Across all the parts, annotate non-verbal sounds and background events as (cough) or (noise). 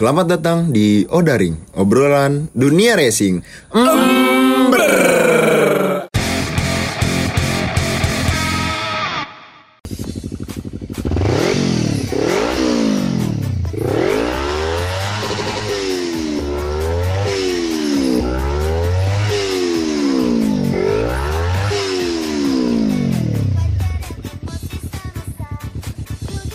Selamat datang di Odaring, obrolan dunia racing. Ember.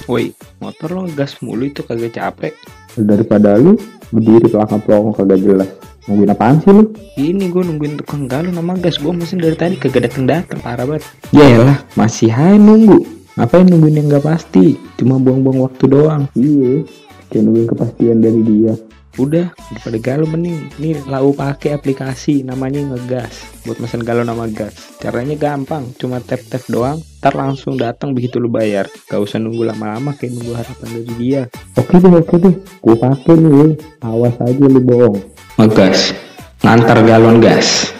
Woi, motor lo gas mulu itu kagak capek. Daripada lu berdiri pelangkap pelongo kagak jelas. Nungguin apaan sih lu? Ini gue nungguin tukang galon sama gas. Gue mesin dari tadi kagak dateng dateng parah banget. Yaelah, masih hai nunggu. Ngapain nungguin yang gak pasti? Cuma buang-buang waktu doang. Iya kayak nungguin kepastian dari dia Udah, daripada galon mending nih lau pakai aplikasi namanya ngegas buat mesen galon sama gas. Caranya gampang, cuma tap tap doang, ntar langsung datang begitu lu bayar. Gak usah nunggu lama-lama kayak nunggu harapan dari dia. oke deh oke deh gue pake nih awas aja lu bohong Ngegas, ngantar galon gas.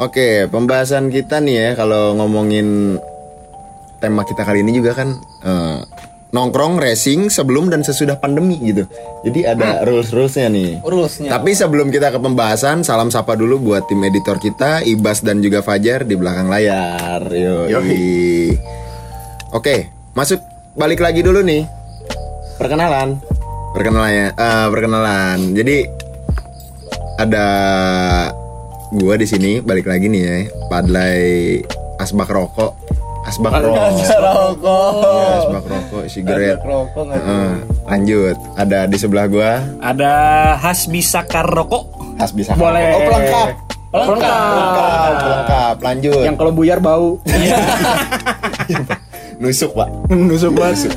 Oke, pembahasan kita nih ya kalau ngomongin tema kita kali ini juga kan eh, nongkrong racing sebelum dan sesudah pandemi gitu. Jadi ada rules-rulesnya nih. Rulesnya. Tapi sebelum kita ke pembahasan, salam sapa dulu buat tim editor kita, Ibas dan juga Fajar di belakang layar. Yo. Oke, masuk balik lagi dulu nih. Perkenalan. Perkenalan ya. eh, perkenalan. Jadi ada gua di sini balik lagi nih ya. Padlay asbak rokok. Asbak rokok. rokok. Iya, asbak rokok, sigaret. Rokok nggak Heeh, lanjut. Ada di sebelah gua Ada Hasbi Sakar rokok. Has bisa. Boleh. Oh, pelengkap. Pelengkap. Pelengkap, pelengkap. Lanjut. Yang kalau buyar bau. (laughs) nusuk, Pak. Nusuk banget.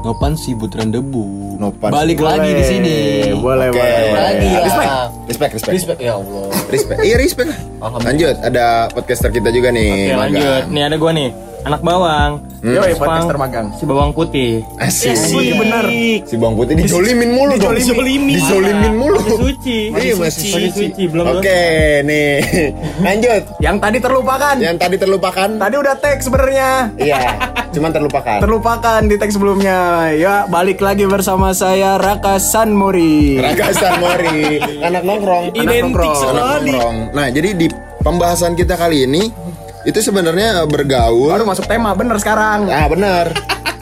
Nopan sih butiran debu. Nopan. Balik lagi di sini. Boleh, Oke. boleh, boleh. Lagi ya. Respect. Respect, respect. Respect ya Allah. Respect. Iya, respect. Lanjut, ada podcaster kita juga nih. Oke lanjut, Magang. nih ada gua nih Anak bawang Yo, Sepang- podcaster magang. Si bawang putih Asik. Iya benar. Si Bang Putih dijolimin mulu dong. Dijolimin. Dijolimin mulu. Masih suci Iya, masih Masih suci. suci, belum Oke, nih. (laughs) Lanjut. Yang tadi terlupakan. Yang tadi terlupakan. Tadi udah tag sebenarnya. Iya, cuman terlupakan. Terlupakan di tag sebelumnya. Ya, balik lagi bersama saya Raka Sanmori. Raka Mori, anak nongkrong. Anak nongkrong. Anak nongkrong. Nah, jadi di pembahasan kita kali ini itu sebenarnya bergaul. Baru masuk tema bener sekarang. Nah, benar.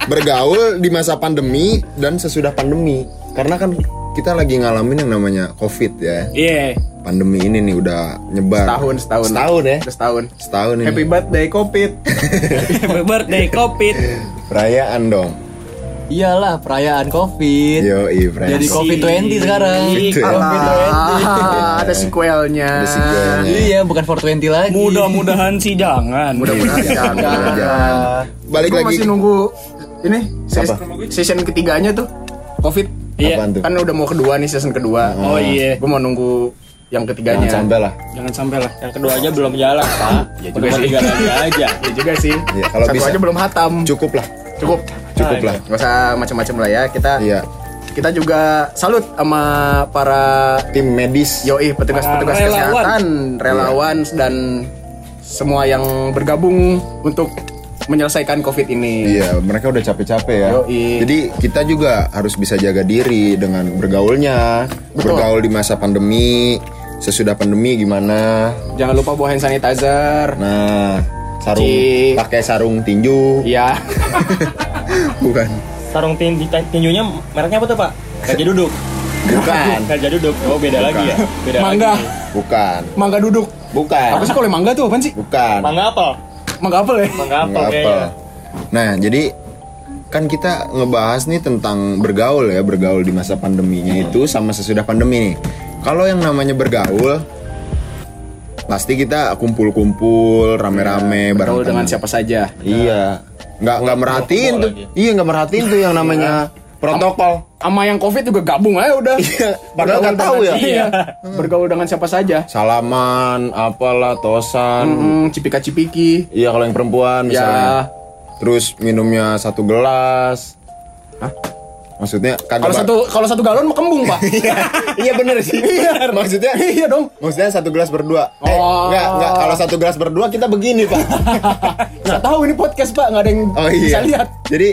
Bergaul di masa pandemi dan sesudah pandemi. Karena kan kita lagi ngalamin yang namanya Covid ya. Iya. Pandemi ini nih udah nyebar. Setahun, setahun. Setahun ya. Setahun. Setahun ini. Happy birthday Covid. (laughs) Happy birthday COVID Perayaan dong. Iyalah perayaan Covid. Yo, perayaan. Jadi Covid 20 sekarang. Ya. Ah, (laughs) ada sequelnya. Ada sequelnya. Iya, bukan 420 lagi. Mudah-mudahan sih (laughs) jangan Mudah-mudahan jangan. Jangan. Balik Gua lagi. masih nunggu ini ses- Apa? season ketiganya tuh Covid. Iya? Kan udah mau kedua nih season kedua. Oh iya Gue mau nunggu yang Jangan ketiganya. sampai lah. Jangan sampai lah Yang kedua aja belum jalan pak Ya juga sih. tiga lagi aja Ya juga sih. Iya, kalau Satu bisa. aja belum hatam. Cukup lah. Cukup. Cukup lah. Gak usah macam-macam lah ya. Kita Iya. kita juga salut sama para Tim medis. yoi petugas-petugas relawan. kesehatan, relawan dan semua yang bergabung untuk menyelesaikan Covid ini. Iya, mereka udah capek-capek ya. Yoi. Jadi kita juga harus bisa jaga diri dengan bergaulnya, Betul. bergaul di masa pandemi, sesudah pandemi gimana. Jangan lupa bawa hand sanitizer. Nah, sarung pakai sarung tinju, Iya. (laughs) bukan? Sarung tin tinjunya mereknya apa tuh pak? Gajah duduk Bukan, (laughs) Gajah duduk Oh beda lagi ya Beda Mangga. lagi bukan, Mangga duduk. bukan, Apa sih kalau mangga tuh apaan sih? bukan. Mangga apel Mangga apel ya? Mangga apel apa. Nah, jadi kan kita ngebahas nih tentang bergaul ya, bergaul di masa pandeminya itu sama sesudah pandemi nih. Kalau yang namanya bergaul pasti kita kumpul-kumpul rame-rame bareng Bergaul dengan siapa saja. Iya. Nggak nggak merhatiin tuh. Iya, nggak merhatiin tuh yang namanya protokol. Sama yang covid juga gabung aja udah. Iya, padahal nggak tahu ya. Iya. Bergaul dengan siapa saja. Salaman, apalah, tosan. Hmm, cipika-cipiki. Iya, kalau yang perempuan misalnya. Ya. Terus minumnya satu gelas. Hah? Maksudnya kagak Kalau satu kalau satu galon mah kembung, Pak. (laughs) iya bener sih. (laughs) Maksudnya iya dong. Maksudnya satu gelas berdua. Eh, Oh. enggak, enggak. Kalau satu gelas berdua kita begini, Pak. (laughs) Nggak tahu ini podcast, Pak. Nggak ada yang Oh iya. bisa lihat. Jadi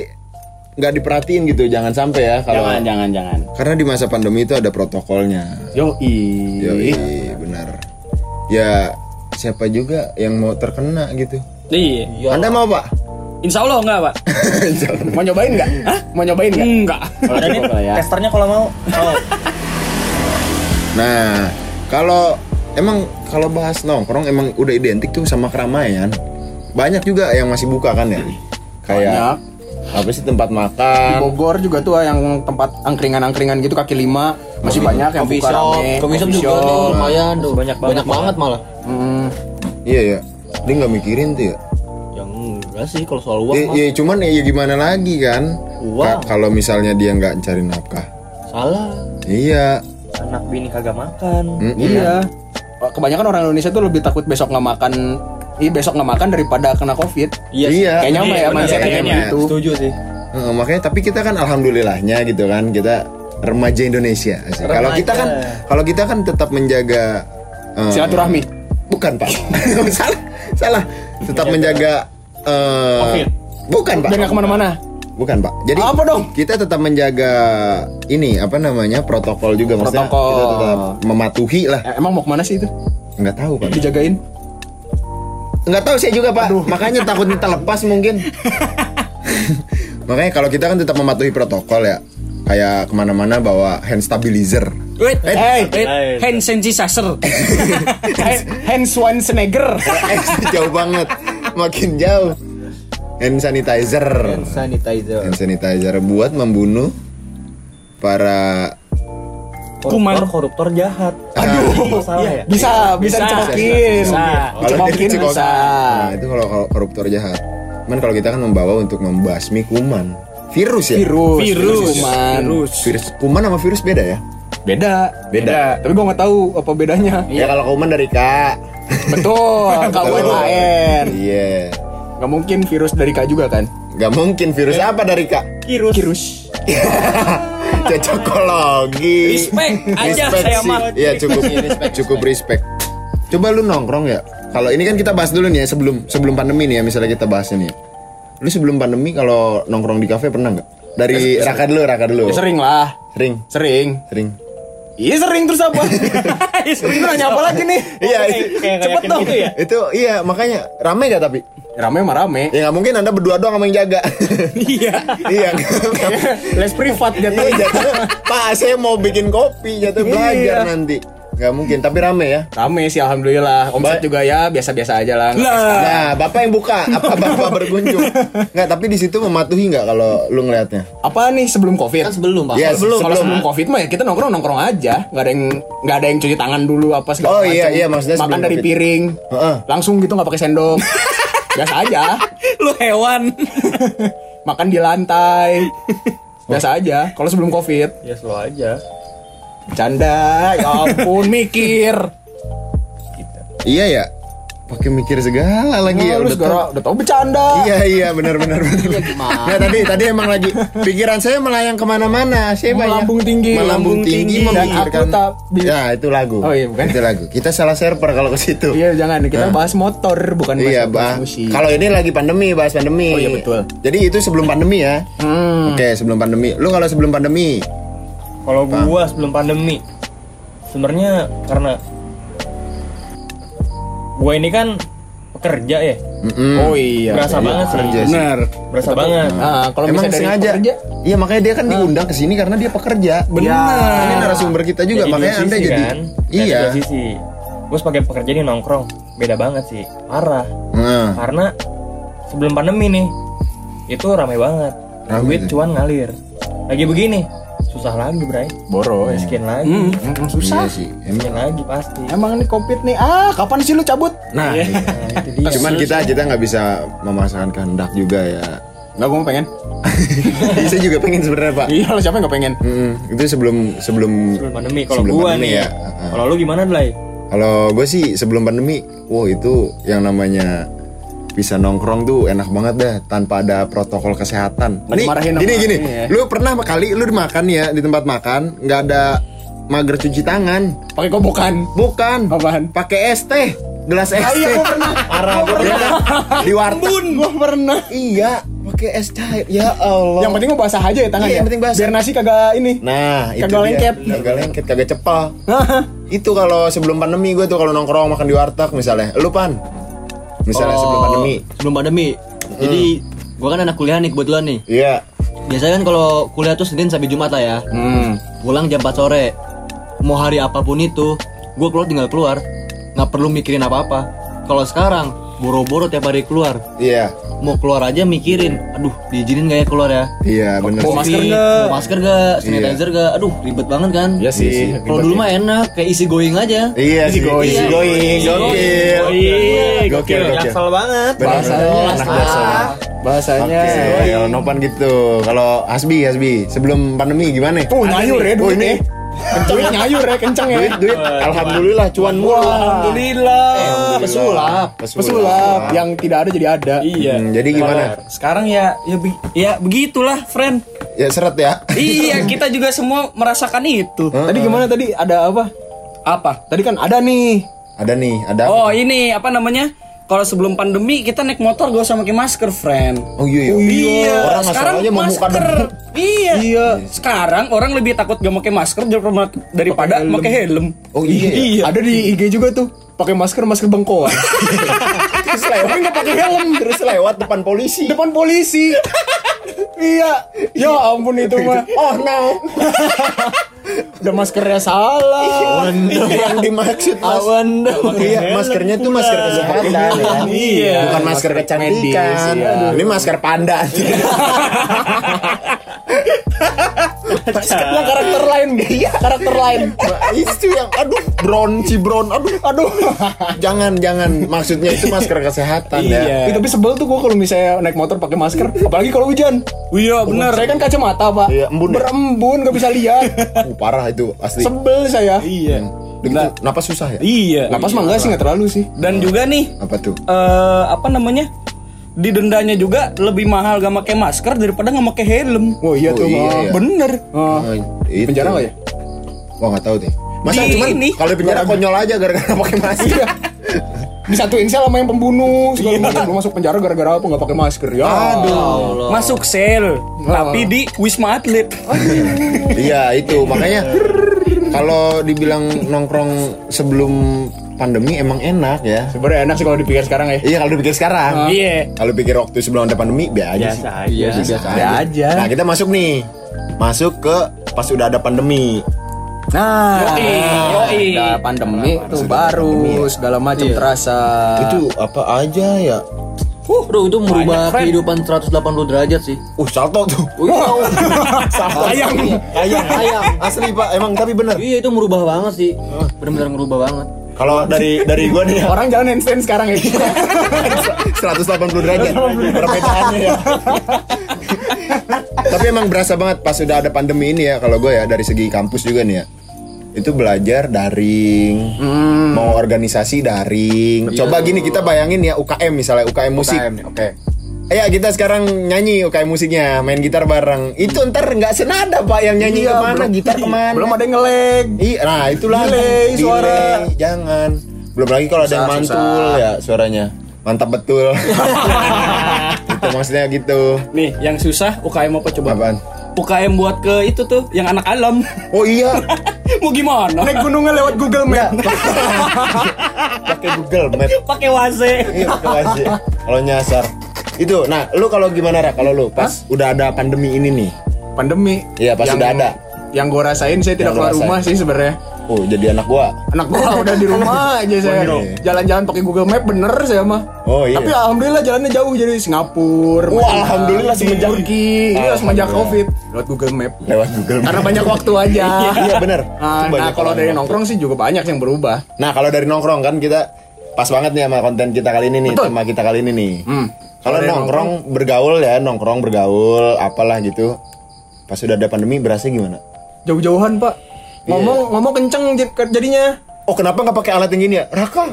nggak diperhatiin gitu jangan sampai ya kalau Jangan, jangan, jangan. karena di masa pandemi itu ada protokolnya Yo, Yoi, benar ya siapa juga yang mau terkena gitu Iya. anda mau pak Insya Allah enggak, Pak. (laughs) Mau nyobain nggak? Hah? Mau nyobain nggak? Enggak. Ada nih coba ya. testernya kalau mau. Oh. Nah, kalau emang kalau bahas nongkrong emang udah identik tuh sama keramaian. Banyak juga yang masih buka kan ya. Kayak apa sih tempat Di makan? Bogor juga tuh yang tempat angkringan-angkringan gitu kaki lima masih banyak yang buka shop, rame. coffee shop juga tuh lumayan tuh. Banyak banget banyak banget malah. Hmm, Iya ya. Dia nggak mikirin tuh ya. Enggak sih kalau soal uang Iya, iya, cuman ya gimana lagi kan? Uang. Ka- kalau misalnya dia nggak cari nafkah. salah. Iya. Anak bini kagak makan. Mm-mm. iya. Kebanyakan orang Indonesia tuh lebih takut besok nggak makan Iya besok nggak makan daripada kena covid. Iya. Iya. Kayaknya mah ya Iya, mindsetnya kayaknya. gitu. Setuju sih. Heeh, makanya tapi kita kan alhamdulillahnya gitu kan kita remaja Indonesia. Kalau kita kan kalau kita kan tetap menjaga eh, Silaturahmi. Bukan pak, (laughs) salah, salah. Tetap menjaga. Eh, Covid. bukan pak. Nggak ke mana-mana. Bukan pak. Jadi Apa dong? Kita tetap menjaga ini apa namanya protokol juga. Maksudnya Protokol. Kita tetap mematuhi lah. Eh, emang mau ke mana sih itu? Nggak tahu pak. Dijagain? Nggak tahu saya juga pak. Makanya takut kita lepas mungkin. (laughs) Makanya kalau kita kan tetap mematuhi protokol ya. Kayak ke mana-mana bawa hand stabilizer. Wait, Eh, hey, wait. Hand sanitizer. (laughs) Hand Schwarzenegger. Eh, jauh banget. Makin jauh. Hand sanitizer. Sanitizer. Hand sanitizer buat membunuh para Kuman. koruptor jahat. Aduh. Salah ya? Bisa, bisa, dicekokin. bisa. Kalau Dicekokin dia dicekok- bisa. Nah, itu kalau koruptor jahat. Cuman kalau kita kan membawa untuk membasmi kuman. Virus ya? Virus, Virus. kuman. Virus. Virus kuman sama virus beda ya? Beda, Beda. Tapi gua nggak tahu apa bedanya. Ya kalau kuman dari K. Betul, (laughs) KUMAN. Iya. Gak mungkin virus dari K juga kan? Gak mungkin virus apa dari K? Virus. Virus. (laughs) Cocokologi. Respect aja Respect saya mah. Iya cukup cukup respect. Coba lu nongkrong ya. Kalau ini kan kita bahas dulu nih ya sebelum sebelum pandemi nih ya misalnya kita bahas ini. Lu sebelum pandemi kalau nongkrong di kafe pernah nggak? Dari Raka dulu, Raka dulu. Ya, sering lah, Sering. sering. Sering. Iya sering terus apa? (laughs) Sering lu nanya apa lagi nih? Iya, Kayak- itu- kayak nggak cepet dong. gitu ya. Itu iya makanya rame gak tapi? Rame mah rame. Ya nggak mungkin anda berdua doang sama yang jaga. (laughs) Iya. iya. Les privat Iya jatuh. jatuh. Pak saya mau bikin kopi jatuh belajar Iya. nanti. Gak mungkin tapi rame ya. Rame sih alhamdulillah. Omset juga ya biasa-biasa aja lah. Nah, bapak yang buka, apa (laughs) bapak berkunjung? Nggak, tapi di situ mematuhi nggak kalau lu ngelihatnya? Apa nih sebelum covid? Kan sebelum pak. Yes. Sebelum, kalau sebelum. sebelum covid mah ya kita nongkrong nongkrong aja, nggak ada yang nggak ada yang cuci tangan dulu apa segala Oh, iya, macam. iya, maksudnya makan dari Covid. piring, Heeh. langsung gitu nggak pakai sendok, (laughs) biasa aja. Lu hewan. (laughs) Makan di lantai, biasa aja. Kalau sebelum covid, Ya slow aja. Canda, ya ampun mikir. Iya ya, pakai mikir segala lagi ya. Nah, Udah tahu. udah tau bercanda. Iya iya benar benar benar. Nah tadi tadi emang lagi pikiran saya melayang ke mana-mana. Saya banyak Melambung tinggi. melambung tinggi, memikirkan. Ya itu lagu. Oh, iya, bukan? Itu lagu. Kita salah server kalau ke situ. Iya jangan kita bahas motor bukan bahas, Iya, bahas musik. Kalau ini lagi pandemi, bahas pandemi. Oh, iya, betul. Jadi itu sebelum pandemi ya. Hmm. Oke, sebelum pandemi. Lu kalau sebelum pandemi, Kalau gua sebelum pandemi sebenarnya karena gua ini kan pekerja ya. mm-mm. Oh iya. Berasa banget sih. kerja sih. Benar. Berasa banget. Ah, kalau Emang misalnya dari sengaja. pekerja, Iya makanya dia kan diundang ke sini karena dia pekerja. Benar. Ini narasumber kita juga Jadi makanya dua anda sisi jadi. kan. Iya. Dari sisi. Gue sebagai pekerja nih nongkrong beda banget sih. Parah. Nah, Karena sebelum pandemi nih itu rame banget. Duit cuan ngalir. Lagi begini susah lagi, Bray. boro ya. Miskin lagi. Hmm, hmm, susah. iya sih. Emang. Miskin lagi pasti. Emang nih covid nih, ah kapan sih lu cabut? Nah, Iya, itu dia. cuman kita kita nggak bisa memaksakan kehendak juga ya. Nggak, gue mau pengen. (laughs) Saya juga pengen sebenarnya pak. Iya, lo siapa yang nggak pengen? Mm, itu sebelum sebelum sebelum pandemi. Kalau sebelum gua pandemi nih, ya. Heeh. kalau lu gimana, Blay? Kalau gue sih sebelum pandemi, wow itu yang namanya bisa nongkrong tuh enak banget dah tanpa ada protokol kesehatan. Nggak dimarahin gini gini, ini ya. lu pernah kali lu makan ya di tempat makan nggak ada mager cuci tangan, Pakai kobokan. bukan? Apaan? Pakai es teh, gelas es Ah, iya, teh. gua pernah. (laughs) Parah, Gua pernah. Di warteg. Gue pernah. Iya, Pakai es cair. Ya Allah. Yang penting mau basah aja ya tangan Iya, ya. yang penting basah. Biar nasi kagak ini. Nah, itu Kagak dia. lengket. Kagak lengket, kagak cepel. (laughs) itu kalau sebelum pandemi gue tuh kalau nongkrong makan di warteg misalnya. Lu pan. Misalnya Oh, sebelum pandemi. Sebelum pandemi. Jadi gua kan anak kuliah nih kebetulan nih. Iya. Biasanya kan kalau kuliah tuh Senin sampai Jumat lah ya. Hmm. Pulang jam 4 sore. Mau hari apa pun itu, gua keluar tinggal keluar. nggak perlu mikirin apa-apa. Kalau sekarang boro-boro tiap hari keluar. Iya. Mau keluar aja mikirin, aduh diizinin gak ya keluar ya? Iya, bener. Bawa masker nggak? bawa masker gak? Sanitizer gak? Aduh ribet banget kan? Iya sih. Kalau dulu mah enak, kayak isi going aja. Iya sih, going. easy going, gokil. Gokil, gokil. Jaksel banget. Bener, Bahasanya anak jaksel. Bahasanya. Oke, gokil. Nopan gitu. Kalau Hasbi, Hasbi, sebelum pandemi gimana? Oh, nyayur ya Oh, duit ini ya. Duit nyayur ya kenceng ya. duit, duit. Alhamdulillah, cuan mulu. Alhamdulillah. Pesulap. Pesulap yang tidak ada jadi ada. Iya. Hmm, jadi gimana? Sekarang ya ya, be- ya begitulah, friend. Ya seret ya. iya, kita juga semua merasakan itu. Tadi gimana tadi? Ada apa? Apa? Tadi kan ada nih. Ada nih, ada. Oh, ini apa namanya? Kalau sebelum pandemi kita naik motor gak usah pakai masker, friend. Oh iya, iya. Iya, Orang sekarang aja mau muka masker. Iya. Iya. Sekarang orang lebih takut gak pakai masker daripada daripada pakai helm. Oh iya. (laughs) Ada di IG juga tuh. Pakai masker masker bengkoang. (laughs) Terus lewat nggak pakai helm. Terus lewat depan polisi. Depan polisi. (laughs) iya. Ya ampun itu mah. Oh no. Udah maskernya salah. yang dimaksud mas. Awan Iya, maskernya tuh masker kesehatan ya. Iya. Bukan masker kecantikan. medis, iya. Ini masker panda. (laughs) Yang karakter lain. Iya. Karakter lain. itu yang aduh brown si brown aduh aduh jangan jangan maksudnya itu masker kesehatan ya Iya. Tapi sebel tuh gue kalau misalnya naik motor pakai masker, apalagi kalau hujan. Iya, benar. Saya kan kacamata pak, Iya, embun ya? berembun nggak bisa lihat. (laughs) Uh, parah itu asli Sebel saya. Iya. Begitu, napas susah ya Iya. Napas mah enggak sih nggak terlalu sih. Dan juga nih apa tuh eh apa namanya? Didendanya juga lebih mahal gak pakai masker daripada nggak pakai helm. Oh iya Oh, tuh, iya, Bang. iya. bener. Oh, Oh, itu. penjara nggak ya? wah nggak tahu deh masa Di cuman ini. kalau di penjara konyol aja gara-gara pakai masker Iya. (laughs) Disatuin sel sama yang pembunuh segala macam. Lu masuk penjara gara-gara apa nggak pakai masker ya? aduh Masuk sel, tapi di Wisma Atlet. iya itu makanya (laughs) kalau dibilang nongkrong sebelum pandemi emang enak. Ya. Sebenarnya enak sih kalau dipikir sekarang ya. iya kalau dipikir sekarang. Iya. kalau pikir waktu sebelum ada pandemi biasa aja sih. aja. biasa Ada aja. Nah kita masuk nih. Masuk ke pas udah ada pandemi. Nah, Yoi, yoi. ada pandemi tuh Sudah baru pandemi ya. segala macam terasa. Itu apa aja ya? Bro itu merubah Banyak, friend. kehidupan 180 derajat sih. Uh salto tuh. (laughs) Wow. Salto. Ayang Ayang Ayang Asli pak. Emang tapi bener. Iya itu merubah banget sih. Bener-bener merubah banget Kalau dari dari gua nih ya Orang jalan handstand sekarang ya. 180 derajat Perbedaannya ya Tapi emang berasa banget pas udah ada pandemi ini ya Kalau gue ya dari segi kampus juga nih ya itu belajar daring, mau organisasi daring. Coba gini kita bayangin ya UKM misalnya UKM musik. Oke. Ya kita sekarang nyanyi UKM musiknya, main gitar bareng. Itu ntar nggak senada pak yang nyanyi Iya, ke mana, belum- gitar ke mana. Belum ada yang ngelag. Iya, nah itulah Delay suara. Jangan. Belum lagi kalau ada yang mantul susah. ya suaranya. Mantap betul. (laughs) itu maksudnya gitu. Nih, yang susah UKM apa coba? Apaan? UKM buat ke itu tuh yang anak alam. Oh iya, (laughs) Mau gimana? Naik gunungnya lewat Google Map. (laughs) pakai Google Map. Pakai wase. Iya, pakai wajib. Kalau nyasar. Itu, nah, lu kalau gimana Ra? Kalau lu pas udah ada pandemi ini nih. Pandemi. Iya, pas Yang- udah ada. Yang gue rasain saya tidak keluar rumah sih sebenarnya. Oh, jadi anak gua. Anak gua udah di rumah (laughs) aja saya. Jalan-jalan pakai Google Map bener saya mah. Oh, iya. Tapi alhamdulillah jalannya jauh jadi Singapura. Wah, Madinah, alhamdulillah semenjak- Turki. Iya, semenjak. Covid lewat Google Map. Lewat Google Map. Karena banyak waktu aja. (laughs) Iya, bener. Nah, nah, kalau dari nongkrong sih juga banyak yang berubah. Nah, kalau dari nongkrong kan kita pas banget nih sama konten kita kali ini nih, Betul. tema kita kali ini nih. Hmm. Kalau dari nongkrong bergaul ya, nongkrong bergaul apalah gitu. Pas sudah ada pandemi berasa gimana? Jauh-jauhan, Pak. Ngomong ngomong kenceng j- jadinya. Oh, kenapa nggak pakai alat yang gini ya? Raka.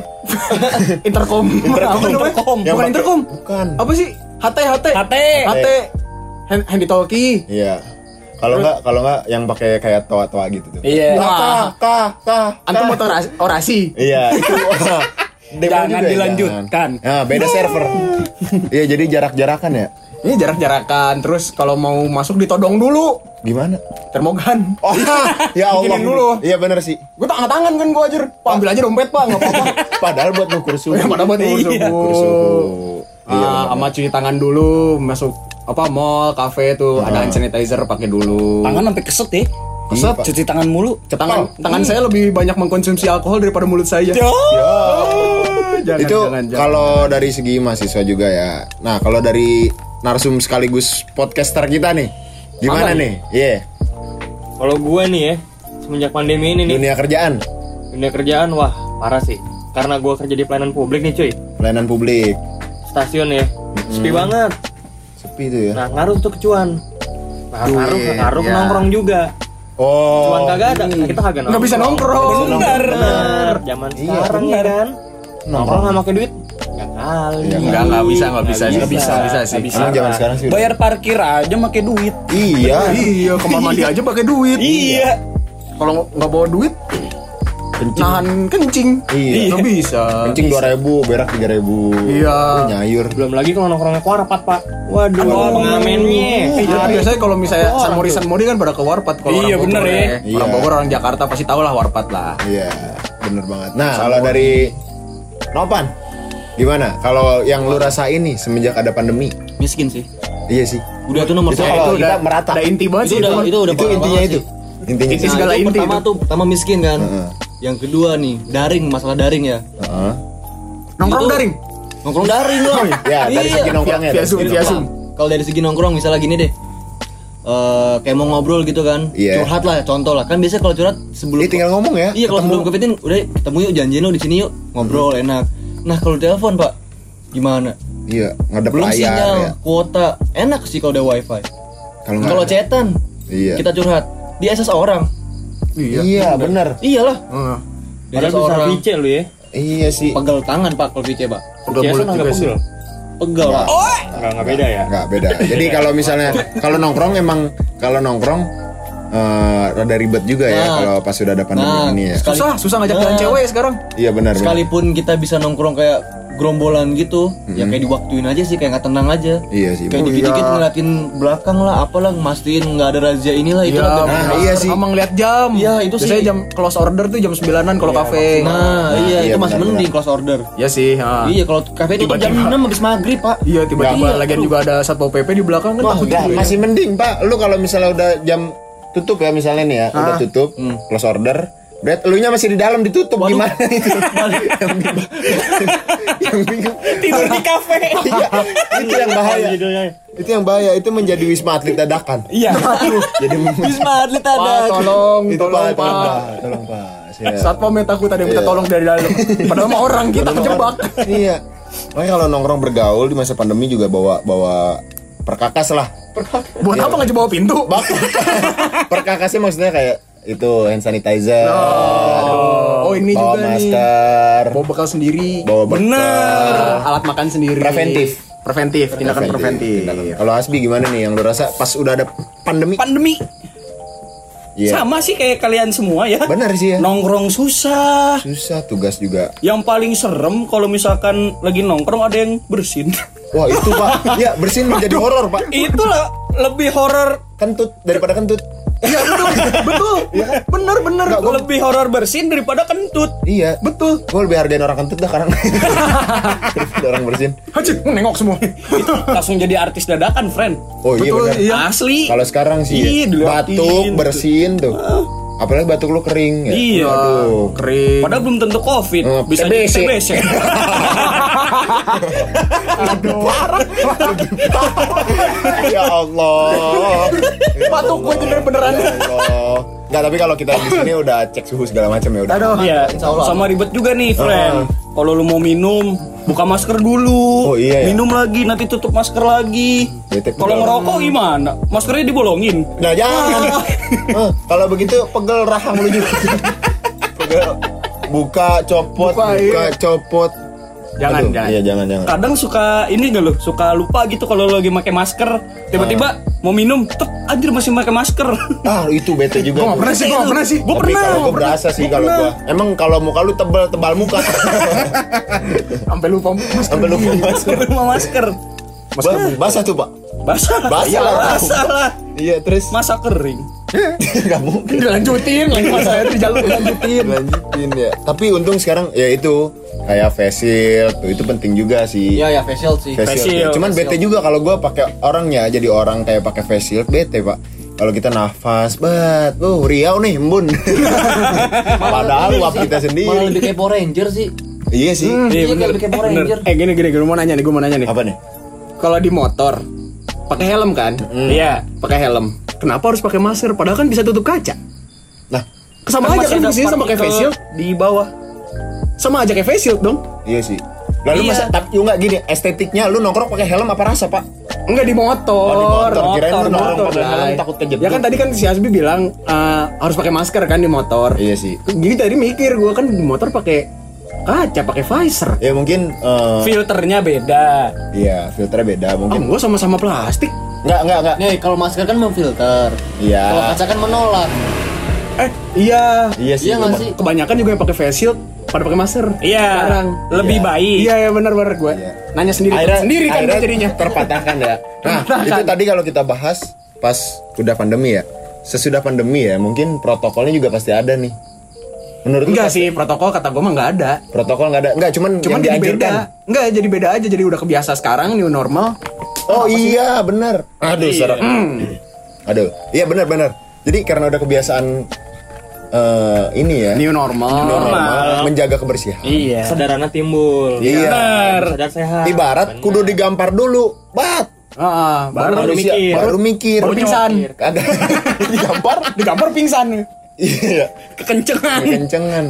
(laughs) Intercom. Intercom. Apa? Intercom. Bukan pakai- intercom. bukan. Apa sih? HT HT. HT. HT. Hand, handy talkie. Iya. Kalau nggak kalau nggak yang pakai kayak toa-toa gitu tuh. Iya. Kah, kah, kah, Antum mau orasi, orasi. Iya, (laughs) itu. Demo Jangan juga ya, dilanjutkan. jangan. Nah, beda server. Iya, jadi jarak-jarakan ya. Ini jarak-jarakan, terus kalau mau masuk ditodong dulu. Gimana? Termogan. Oh, (laughs) ya Allah. Bikinin dulu. Iya bener sih. Gue tangan-tangan kan gue ajar. Pak ambil aja dompet pak, nggak apa-apa. (laughs) Padahal buat ngukur suhu. Ya, Padahal buat ngukur suhu. Suhu. Iya, Ah, sama cuci tangan dulu, masuk apa mall, kafe tuh ada hand sanitizer pakai dulu. Tangan sampai keset ya. Keset. Cuci tangan mulu. tangan tangan saya lebih banyak mengkonsumsi alkohol daripada mulut saya. Ya. Jangan, itu kalau dari segi mahasiswa juga ya. Nah, kalau dari narsum sekaligus podcaster kita nih, gimana Apa nih? Iya, Kalau gue nih ya, semenjak pandemi ini nih, dunia kerjaan, dunia kerjaan wah parah sih. Karena gue kerja di pelayanan publik nih cuy, pelayanan publik. stasiun ya, sepi banget. Sepi tuh ya. Nah ngaruh tuh kecuan. Nah ngaruh, ngaruh ya. nongkrong juga. Oh. Cuan kagak ada, nah, kita kagak nggak bisa nongkrong. Bener. Bener, zaman Iya, sekarang ya kan. Nongkrong nggak pakai duit? Ya kali. Iya, Enggak, nggak bisa, nggak bisa, Nggak nggak bisa, bisa sih. nggak bisa. Emang zaman sekarang sih. Bayar parkir aja pakai duit. Iya. Iya, kamar mandi aja pakai duit. Iya. Kalau nggak bawa duit, nahan kencing. Iya. Nggak bisa. Kencing dua ribu, berak tiga ribu. Iya. Nyayur. Belum lagi kalau nongkrongnya ke warpat pak. Waduh, Waduh. pengamennya. Iya, biasanya kalau misalnya San Mori San Mori kan pada ke warpat kalau Iya, bener Bogor ya. Iya. Orang Bogor orang Jakarta pasti tahu lah warpat lah. Iya, bener banget. Nah, kalau dari Nopan, gimana? Kalau yang lu rasain nih semenjak ada pandemi? Miskin sih. Iya sih. Udah tuh nomor Itu satu. kalau itu kita udah merata. Udah inti banget Itu sih udah itu. udah itu intinya itu. sih. Intinya Inti sih. segala Nah, itu inti pertama itu. tuh pertama miskin kan. Heeh. Yang kedua nih daring masalah daring ya. Heeh. Nongkrong daring. Nongkrong daring (laughs) loh. Ya, dari Iya. segi nongkrongnya. Via Zoom, via. Kalau dari segi nongkrong misalnya gini deh. Eh kayak mau ngobrol gitu kan. Iya. Curhat lah contoh lah. Kan biasanya kalau curhat sebelum Ini tinggal ngomong ya. Iya kalau sebelum covid udah ketemu yuk janjian yuk di sini yuk ngobrol enak. Nah kalau telepon pak gimana? Iya, ngadep Belum layar sinyal, ya. kuota enak sih kalau ada wifi. Kalau nggak Kalau chatan Iya. kita curhat di SS orang. Iya, bener. Iyalah. Heeh. Di SS orang. lu ya. Iya sih. Pegel tangan pak kalau VC pak. Pegel mulut juga sih. pegel. Enggak enggak beda ya. Nggak beda. Jadi (laughs) kalau misalnya kalau nongkrong emang kalau nongkrong eh, rada ribet juga ya Nah. kalau pas sudah ada pandemi Nah, ini ya. sekali- Susah, susah ngajak jalan Nah. cewek sekarang. Iya benar. benar. Sekalipun kita bisa nongkrong kayak gerombolan gitu, ya kayak diwaktuin aja sih, kayak nggak tenang aja. Iya sih. Kayak benar. dikit-dikit ngeliatin belakang lah, apalah, mastiin nggak ada razia inilah itu Iya. Nah, iya sih. Emang lihat jam. Iya, itu Biasanya sih. jam close order tuh jam 9-an kalau kafe. Nah, iya, iya, itu masih mending close order. Iya sih, ha. Iya, kalau kafe itu jam. 6 habis maghrib, Pak. Iya, tiba-tiba Iya, lagian juga ada satpol PP di belakang kan ya. masih mending, Pak. Lu kalau misalnya udah jam tutup ya misalnya nih ya, udah tutup, close order, Berarti elunya masih di dalam ditutup gimana itu? (laughs) yang bingung. yang bingung. Tidur di kafe. (laughs) Iya, itu yang bahaya. Itu yang bahaya, itu menjadi wisma atlet dadakan. Iya. Jadi (laughs) Wisma atlet Pak, ada. tolong, itu tolong, Pak, tolong Pak. Pak, Pak. Satpam ya takut ada yang minta Iya. tolong dari dalam. Padahal mah orang kita kejebak. Iya. Makanya kalau nongkrong bergaul di masa pandemi juga bawa bawa perkakas lah. Buat apa ngajak bawa pintu? (laughs) Perkakasnya maksudnya kayak itu hand sanitizer. Oh, ini bawa juga nih. masker, Bawa bekal sendiri. bawa bekal. Bener. Alat makan sendiri. Preventif. Preventif, tindakan preventif. Tindakan. Kalau Asbi gimana nih yang lu rasa pas udah ada pandemi? Pandemi. Iya. Sama sih kayak kalian semua ya. Benar sih ya. Nongkrong susah. Susah tugas juga. Yang paling serem kalau misalkan lagi nongkrong ada yang bersin. Wah itu pak, ya bersin menjadi horor pak. Itulah lebih horor. Kentut daripada kentut. Iya betul, betul. Bener bener. Nggak, gua- Lebih horor bersin daripada kentut. Iya betul. Gue lebih hargain orang kentut dah sekarang. (laughs) daripada orang bersin. Haji, nengok semua. Itu langsung jadi artis dadakan, friend. Oh iya Betul, benar. iya. Asli. Kalau sekarang sih Iya, batuk bersin tuh. Apalagi batuk lu kering ya. Iya. Aduh. Kering. Padahal belum tentu covid, Eh, bisa jadi TBC. TBC. (laughs) ya Allah. Batuk gue bener beneran. Ya Allah. Enggak, tapi kalau kita di sini udah cek suhu segala macam ya udah. Aduh. Iya, sama ribet juga nih, friend. Kalau lu mau minum, buka masker dulu. Oh, iya ya? Minum lagi, nanti tutup masker lagi. Kalau ngerokok gimana? Maskernya dibolongin. Nah jangan. (laughs) Eh, kalau begitu pegel rahang lu juga. (laughs) pegel. Buka, copot, buka, Buka, iya. copot. Jangan, Aduh, jangan. Iya jangan jangan. Kadang suka ini gak lu? Suka lupa gitu kalau lu lagi pakai masker. Tiba-tiba mau minum, tek anjir masih pakai masker. (laughs) Ah itu bete juga. Gue pernah sih, gue pernah sih. Gua Tapi pernah. kalau gue berasa sih kalau gue. Emang kalau muka lu tebal tebal muka. (laughs) Sampai lupa masker. Sampai lupa masker. Sampai lupa masker. Ba- basah tuh pak. Basah. Basah Iya, lah. Basah lah. Iya terus Masa kering. (laughs) nggak mungkin Dilanjutin lagi saya itu jalur lanjutin. (laughs) lanjutin ya. Tapi untung sekarang ya itu kayak face shield tuh itu penting juga sih. Iya ya facial sih. face Face shield. ya. shield, Cuman face bete juga kalau gua pakai orangnya jadi orang kayak pakai face shield bete pak. Kalau kita nafas, bat, oh Riau nih, embun. (laughs) Padahal uap kita Malah sendiri. lebih kayak Power Ranger sih. Iya sih. Iya kayak lebih kayak Power Ranger. Eh gini gini gue mau nanya nih, gue mau nanya nih. Apa nih? Kalau di motor pakai helm kan? Iya. Pakai helm. Kenapa harus pakai masker? Padahal kan bisa tutup kaca. Nah, Sama Kan aja kan fungsinya sama kayak face shield. di bawah. Sama aja kayak face shield dong. iya sih. Lalu Iya. masa tapi enggak gini, estetiknya lu nongkrong pakai helm apa rasa, Pak? Enggak di motor. Oh, di motor. Kirain lu Motor, nongkrong motor, pakai helm takut kejedut. Ya kan tadi kan si Asbi bilang eh, harus pakai masker kan di motor. Iya sih. Jadi tadi mikir gue kan di motor pakai kaca, pakai visor. Ya mungkin eh, Filternya beda. iya, filternya beda Ah, mungkin. gue sama-sama plastik. Enggak, enggak, enggak. Nih kalau masker kan memfilter. Iya. Kalau kaca kan menolak. Eh, iya. Iya sih. Iya emang. sih? Kebanyakan juga yang pakai face shield pada pakai masker. Iya. Sekarang. Lebih Iya. baik. Iya, ya benar-benar gue. Iya. Nanya sendiri Akhirnya, sendiri kan akhirnya jadinya. terpatahkan ya. (laughs) Nah, itu tadi kalau kita bahas pas udah pandemi ya. Sesudah pandemi ya, mungkin protokolnya juga pasti ada nih. Menurut Enggak sih, protokol kata gue mah nggak ada. Protokol nggak ada. Enggak, cuman, Cuman yang jadi beda. dianjurkan. Enggak, jadi beda aja. Jadi udah kebiasa sekarang new normal. Oh iya, benar. Aduh, serak. Aduh, iya benar benar. Jadi karena udah kebiasaan eh, ini ya, New normal. normal, menjaga kebersihan. Iya. Kesadarannya timbul. Iya. Bener. Sadar sehat. Ibarat kudu digampar dulu, bat. Ah, baru, Baru mikir. baru mikir. baru pingsan. Kagak (laughs) digampar. Digampar pingsan. Iya. Kekencengan. Kencengan.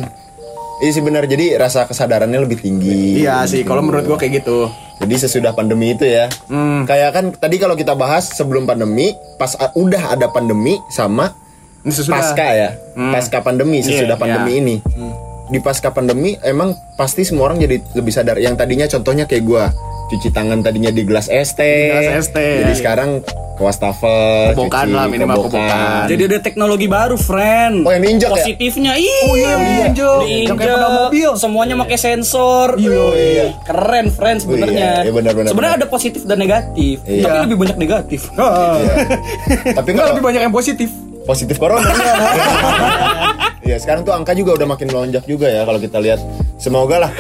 Iya sih benar. Jadi rasa kesadarannya lebih tinggi. Iya sih, kalau menurut gue kayak gitu. Jadi sesudah pandemi itu ya. Hmm. Kayak kan tadi kalau kita bahas sebelum pandemi, pas udah ada pandemi sama sesudah. pasca ya. Pasca pandemi sesudah Iya, pandemi iya. ini. Di pasca pandemi emang pasti semua orang jadi lebih sadar. Yang tadinya contohnya kayak gua cuci tangan tadinya di gelas es teh. gelas es teh. Jadi sekarang ke wastafel, Kobokan cuci lah, minimal kobokan. Jadi ada teknologi baru, friend. Oh, yang diinjak ya? Positifnya, iya. Oh iya, diinjak. Yang kayak mobil. Semuanya pakai sensor. Iya, Wih, Keren, friend sebenarnya. iya, iya, benar, benar, Sebenarnya benar. ada positif dan negatif, Iya. tapi lebih banyak negatif. Iya. (laughs) Tapi Enggak lebih banyak yang positif. positif corona. (laughs) Iya, sekarang tuh angka juga udah makin melonjak juga ya kalau kita lihat. Semoga lah.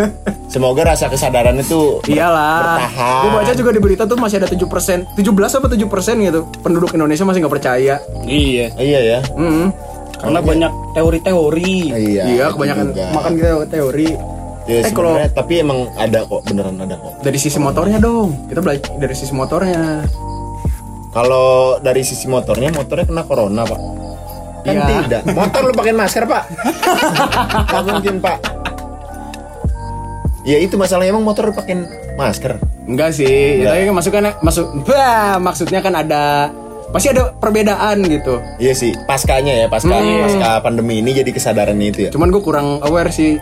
(laughs) Semoga rasa kesadaran itu ber- Iyalah. bertahan. Gue baca juga di berita tuh masih ada 7 persen, 17 apa 7 persen gitu. Penduduk Indonesia masih nggak percaya. Iya. Iya ya. Hmm. Karena banyak teori-teori. Iya. Iya, kebanyakan juga. makan kita teori. Ya, Eh, kalau- tapi emang ada kok beneran ada kok. Dari sisi motornya dong. Kita belajar dari sisi motornya. Kalau dari sisi motornya, motornya kena corona pak. Kan Iya. tidak. Motor lu pakai masker pak? (laughs) Nggak mungkin pak. Ya itu masalahnya emang motor lu pakai masker. Enggak sih. Enggak. Tapi kan masukkan masuk bah, maksudnya kan ada pasti ada perbedaan gitu. Iya sih, paskanya ya, pasca Hmm. pasca pandemi ini jadi kesadarannya itu ya. Cuman gue kurang aware sih.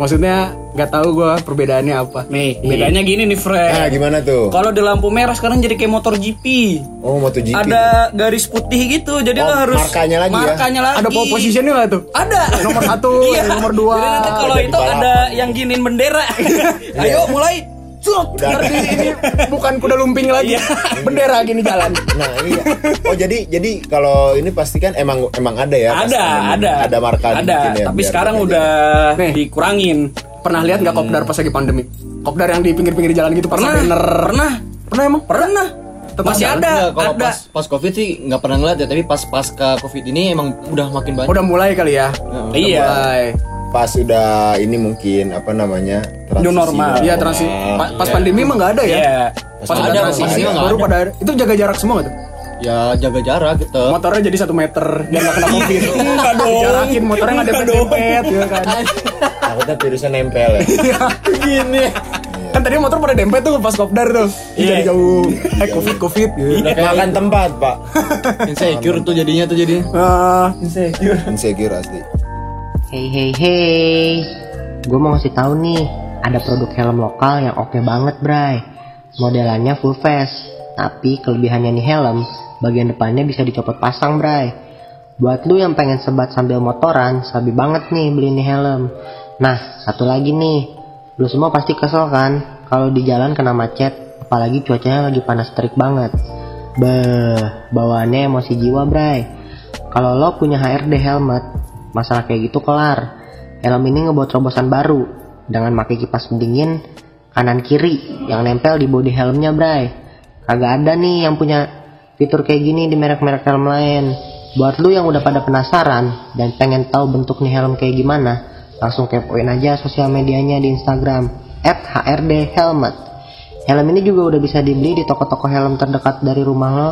Maksudnya nggak tahu gue perbedaannya apa. Nih, bedanya gini nih, Nah, friend. gimana tuh? Kalau di lampu merah sekarang jadi kayak motor GP. Oh, MotoGP. Ada garis putih gitu, jadi Oh, lo harus markanya lagi ya? markanya lagi. Ada pole positionnya nggak tuh? Ada. Nomor satu, (laughs) Iya. nomor dua. Jadi nanti kalau itu ada yang giniin bendera. (laughs) Ayo mulai. Cuk. Udah. Ngerti ini bukan kuda lumping lagi. Iya. Bendera gini jalan. Nah, iya. Oh, jadi jadi kalau ini pasti kan emang emang ada ya? pas Ada, ada. Ada marka Ada, ya, tapi sekarang udah Nih. dikurangin. Pernah lihat nggak kopdar pas lagi pandemi? Kopdar yang di pinggir-pinggir jalan gitu Pernah, banner. pernah, Pernah emang? pernah. Tetap Masih ada. ada, kalau ada. pas pas covid sih nggak pernah ngeliat ya tapi pas pasca covid ini emang udah makin banyak Udah mulai kali ya. Nah, Iya. Mulai. Pas udah ini mungkin apa namanya? New normal. Iya transisi. Pa- pas pandemi emang nggak ada ya. Iya. Pas Ada, ada pas transisi nggak baru ada. pada itu jaga jarak semua tuh? ya jaga jarak gitu Motornya jadi satu meter biar nggak kena covid. (laughs) Enggak dong. Jarakin motornya nggak Enggak dempet-dempet ya kan. (laughs) Takutnya virusnya nempel ya. Gini. Kan tadi motor pada dempet tuh pas kopdar tuh. Iya. Jadi jauh. Eh covid covid. Udah kayak Makan tempat, Pak. insecure tuh jadinya tuh jadi Ah, insecure. Insecure asli. Hey hey hey, gue mau ngasih tahu nih, ada produk helm lokal yang oke banget, Bray. Modelannya full face, tapi kelebihannya nih helm, bagian depannya bisa dicopot pasang, Bray. Buat lu yang pengen sebat sambil motoran, sabi banget nih beli nih helm. Nah, satu lagi nih, lu semua pasti kesel kan kalau di jalan kena macet. apalagi cuacanya lagi panas terik banget. Beh, bawaannya emosi jiwa, Bray. Kalau lo punya HRD helmet, masalah kayak gitu kelar. Helm ini ngebuat terobosan baru dengan pakai kipas pendingin kanan kiri yang nempel di bodi helmnya, Bray. Kagak ada nih yang punya fitur kayak gini di merek-merek helm lain. Buat lu yang udah pada penasaran dan pengen tahu bentuk nih helm kayak gimana, langsung kepoin aja sosial medianya di Instagram @hrd_helmet. Helm ini juga udah bisa dibeli di toko-toko helm terdekat dari rumah lo.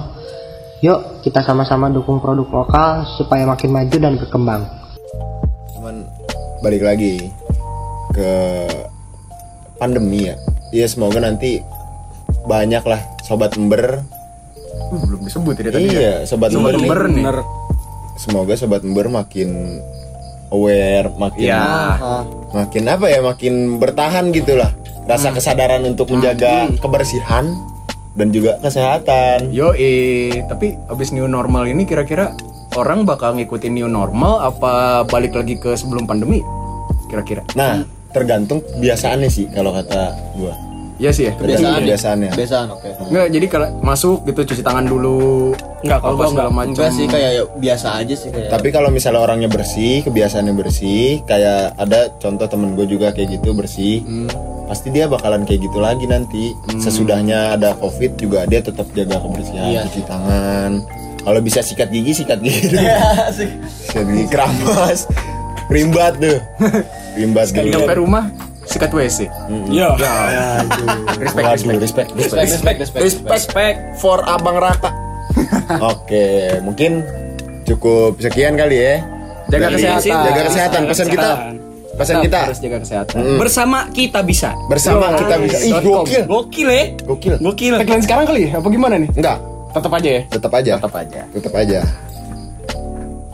Yuk, kita sama-sama dukung produk lokal supaya makin maju dan berkembang. Balik lagi ke pandemi ya Iya semoga nanti banyak lah sobat ember Uh, belum disebut ya tadi. iya sobat Sobat ember nih. nih. semoga sobat ember makin aware makin Ya. makin apa ya makin bertahan gitulah rasa kesadaran untuk menjaga kebersihan dan juga kesehatan Yo, eh, tapi abis new normal ini kira-kira orang bakal ngikutin new normal apa balik lagi ke sebelum pandemi? Kira-kira. nah tergantung kebiasaannya sih kalau kata gua Iya sih ya. kebiasaan kebiasaannya Kebiasaan oke. Enggak, jadi kalau masuk gitu cuci tangan dulu. Enggak, kalau apa gua segala enggak. macam. Enggak sih kayak ya, biasa aja sih kayak. Tapi kalau misalnya orangnya bersih, kebiasaannya bersih, kayak ada contoh temen gue juga kayak gitu bersih, pasti dia bakalan kayak gitu lagi nanti. Sesudahnya ada covid juga dia tetap jaga kebersihan, Iya. cuci tangan. Kalau bisa sikat gigi, sikat gigi. dulu. sikat gigi keramas, rimbat tuh, rimbat Sekali dulu. nyampe rumah sikat WC. Iya. Respect, Waduh, respect. respect, respect, respect, respect, respect, respect. Respect. for Abang Raka. (laughs) Oke, mungkin cukup sekian kali ya. Jaga Dari- kesehatan. Jaga kesehatan. Pesan kita, pesan Tetap kita harus jaga kesehatan. Bersama kita bisa. bersama kita bisa. Ih, gokil. Gokil ya. Gokil. Gokil. Tagline sekarang kali ya? Apa gimana nih? Enggak, Tetap aja ya. tetap aja. Tetap aja. Tetap aja.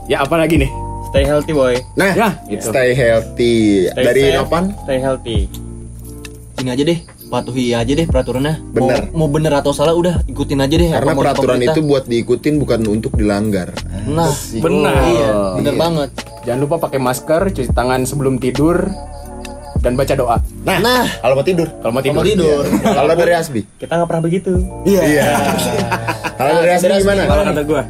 Ya apa lagi nih? Stay healthy boy. Nah, Ya, gitu. stay healthy. Stay Dari safe, Nopan, Stay healthy. Ini aja deh, patuhi aja deh peraturannya. Bener. Mau, mau bener atau salah udah ikutin aja deh. karena peraturan itu buat diikutin bukan untuk dilanggar. Nah, Benar. Iya, bener Iya. banget. Jangan lupa pakai masker, cuci tangan sebelum tidur, dan baca doa. Nah, Nah. kalau mau tidur. Kalau mau tidur. Mau tidur. Kalau dari Asbi. Kita nggak pernah begitu. Iya. Kalau dari Asbi gimana? Kalau kata gue,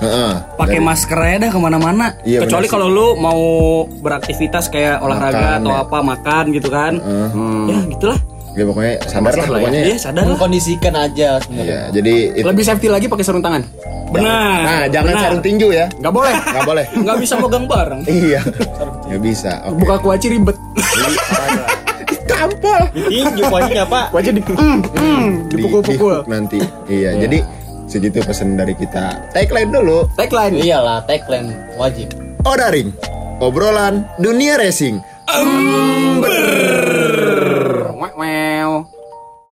Heeh. pakai Dari- masker aja dah ke mana-mana. Iya, Kecuali kalau lu mau beraktivitas kayak olahraga Makan, atau ya. apa makan gitu kan. Ya gitulah. Ya pokoknya sadar lah ya. pokoknya. Iya sadar lah. Mengkondisikan aja sebenarnya. Iya, jadi itu. Lebih safety lagi pakai sarung tangan. Benar. Nah, jangan benar. sarung tinju ya. Nggak boleh. Nggak boleh. (laughs) Nggak bisa megang bareng. Iya. (laughs) Nggak bisa. Oke. Buka kuaci ribet. (laughs) Tampol. Tinju poinnya apa? Kuaci di, mm, mm, dipukul-pukul. Di- nanti. Iya, jadi segitu pesan dari kita. Tagline dulu. Tagline. Iyalah, tagline wajib. Odaring. Obrolan dunia racing. Ember.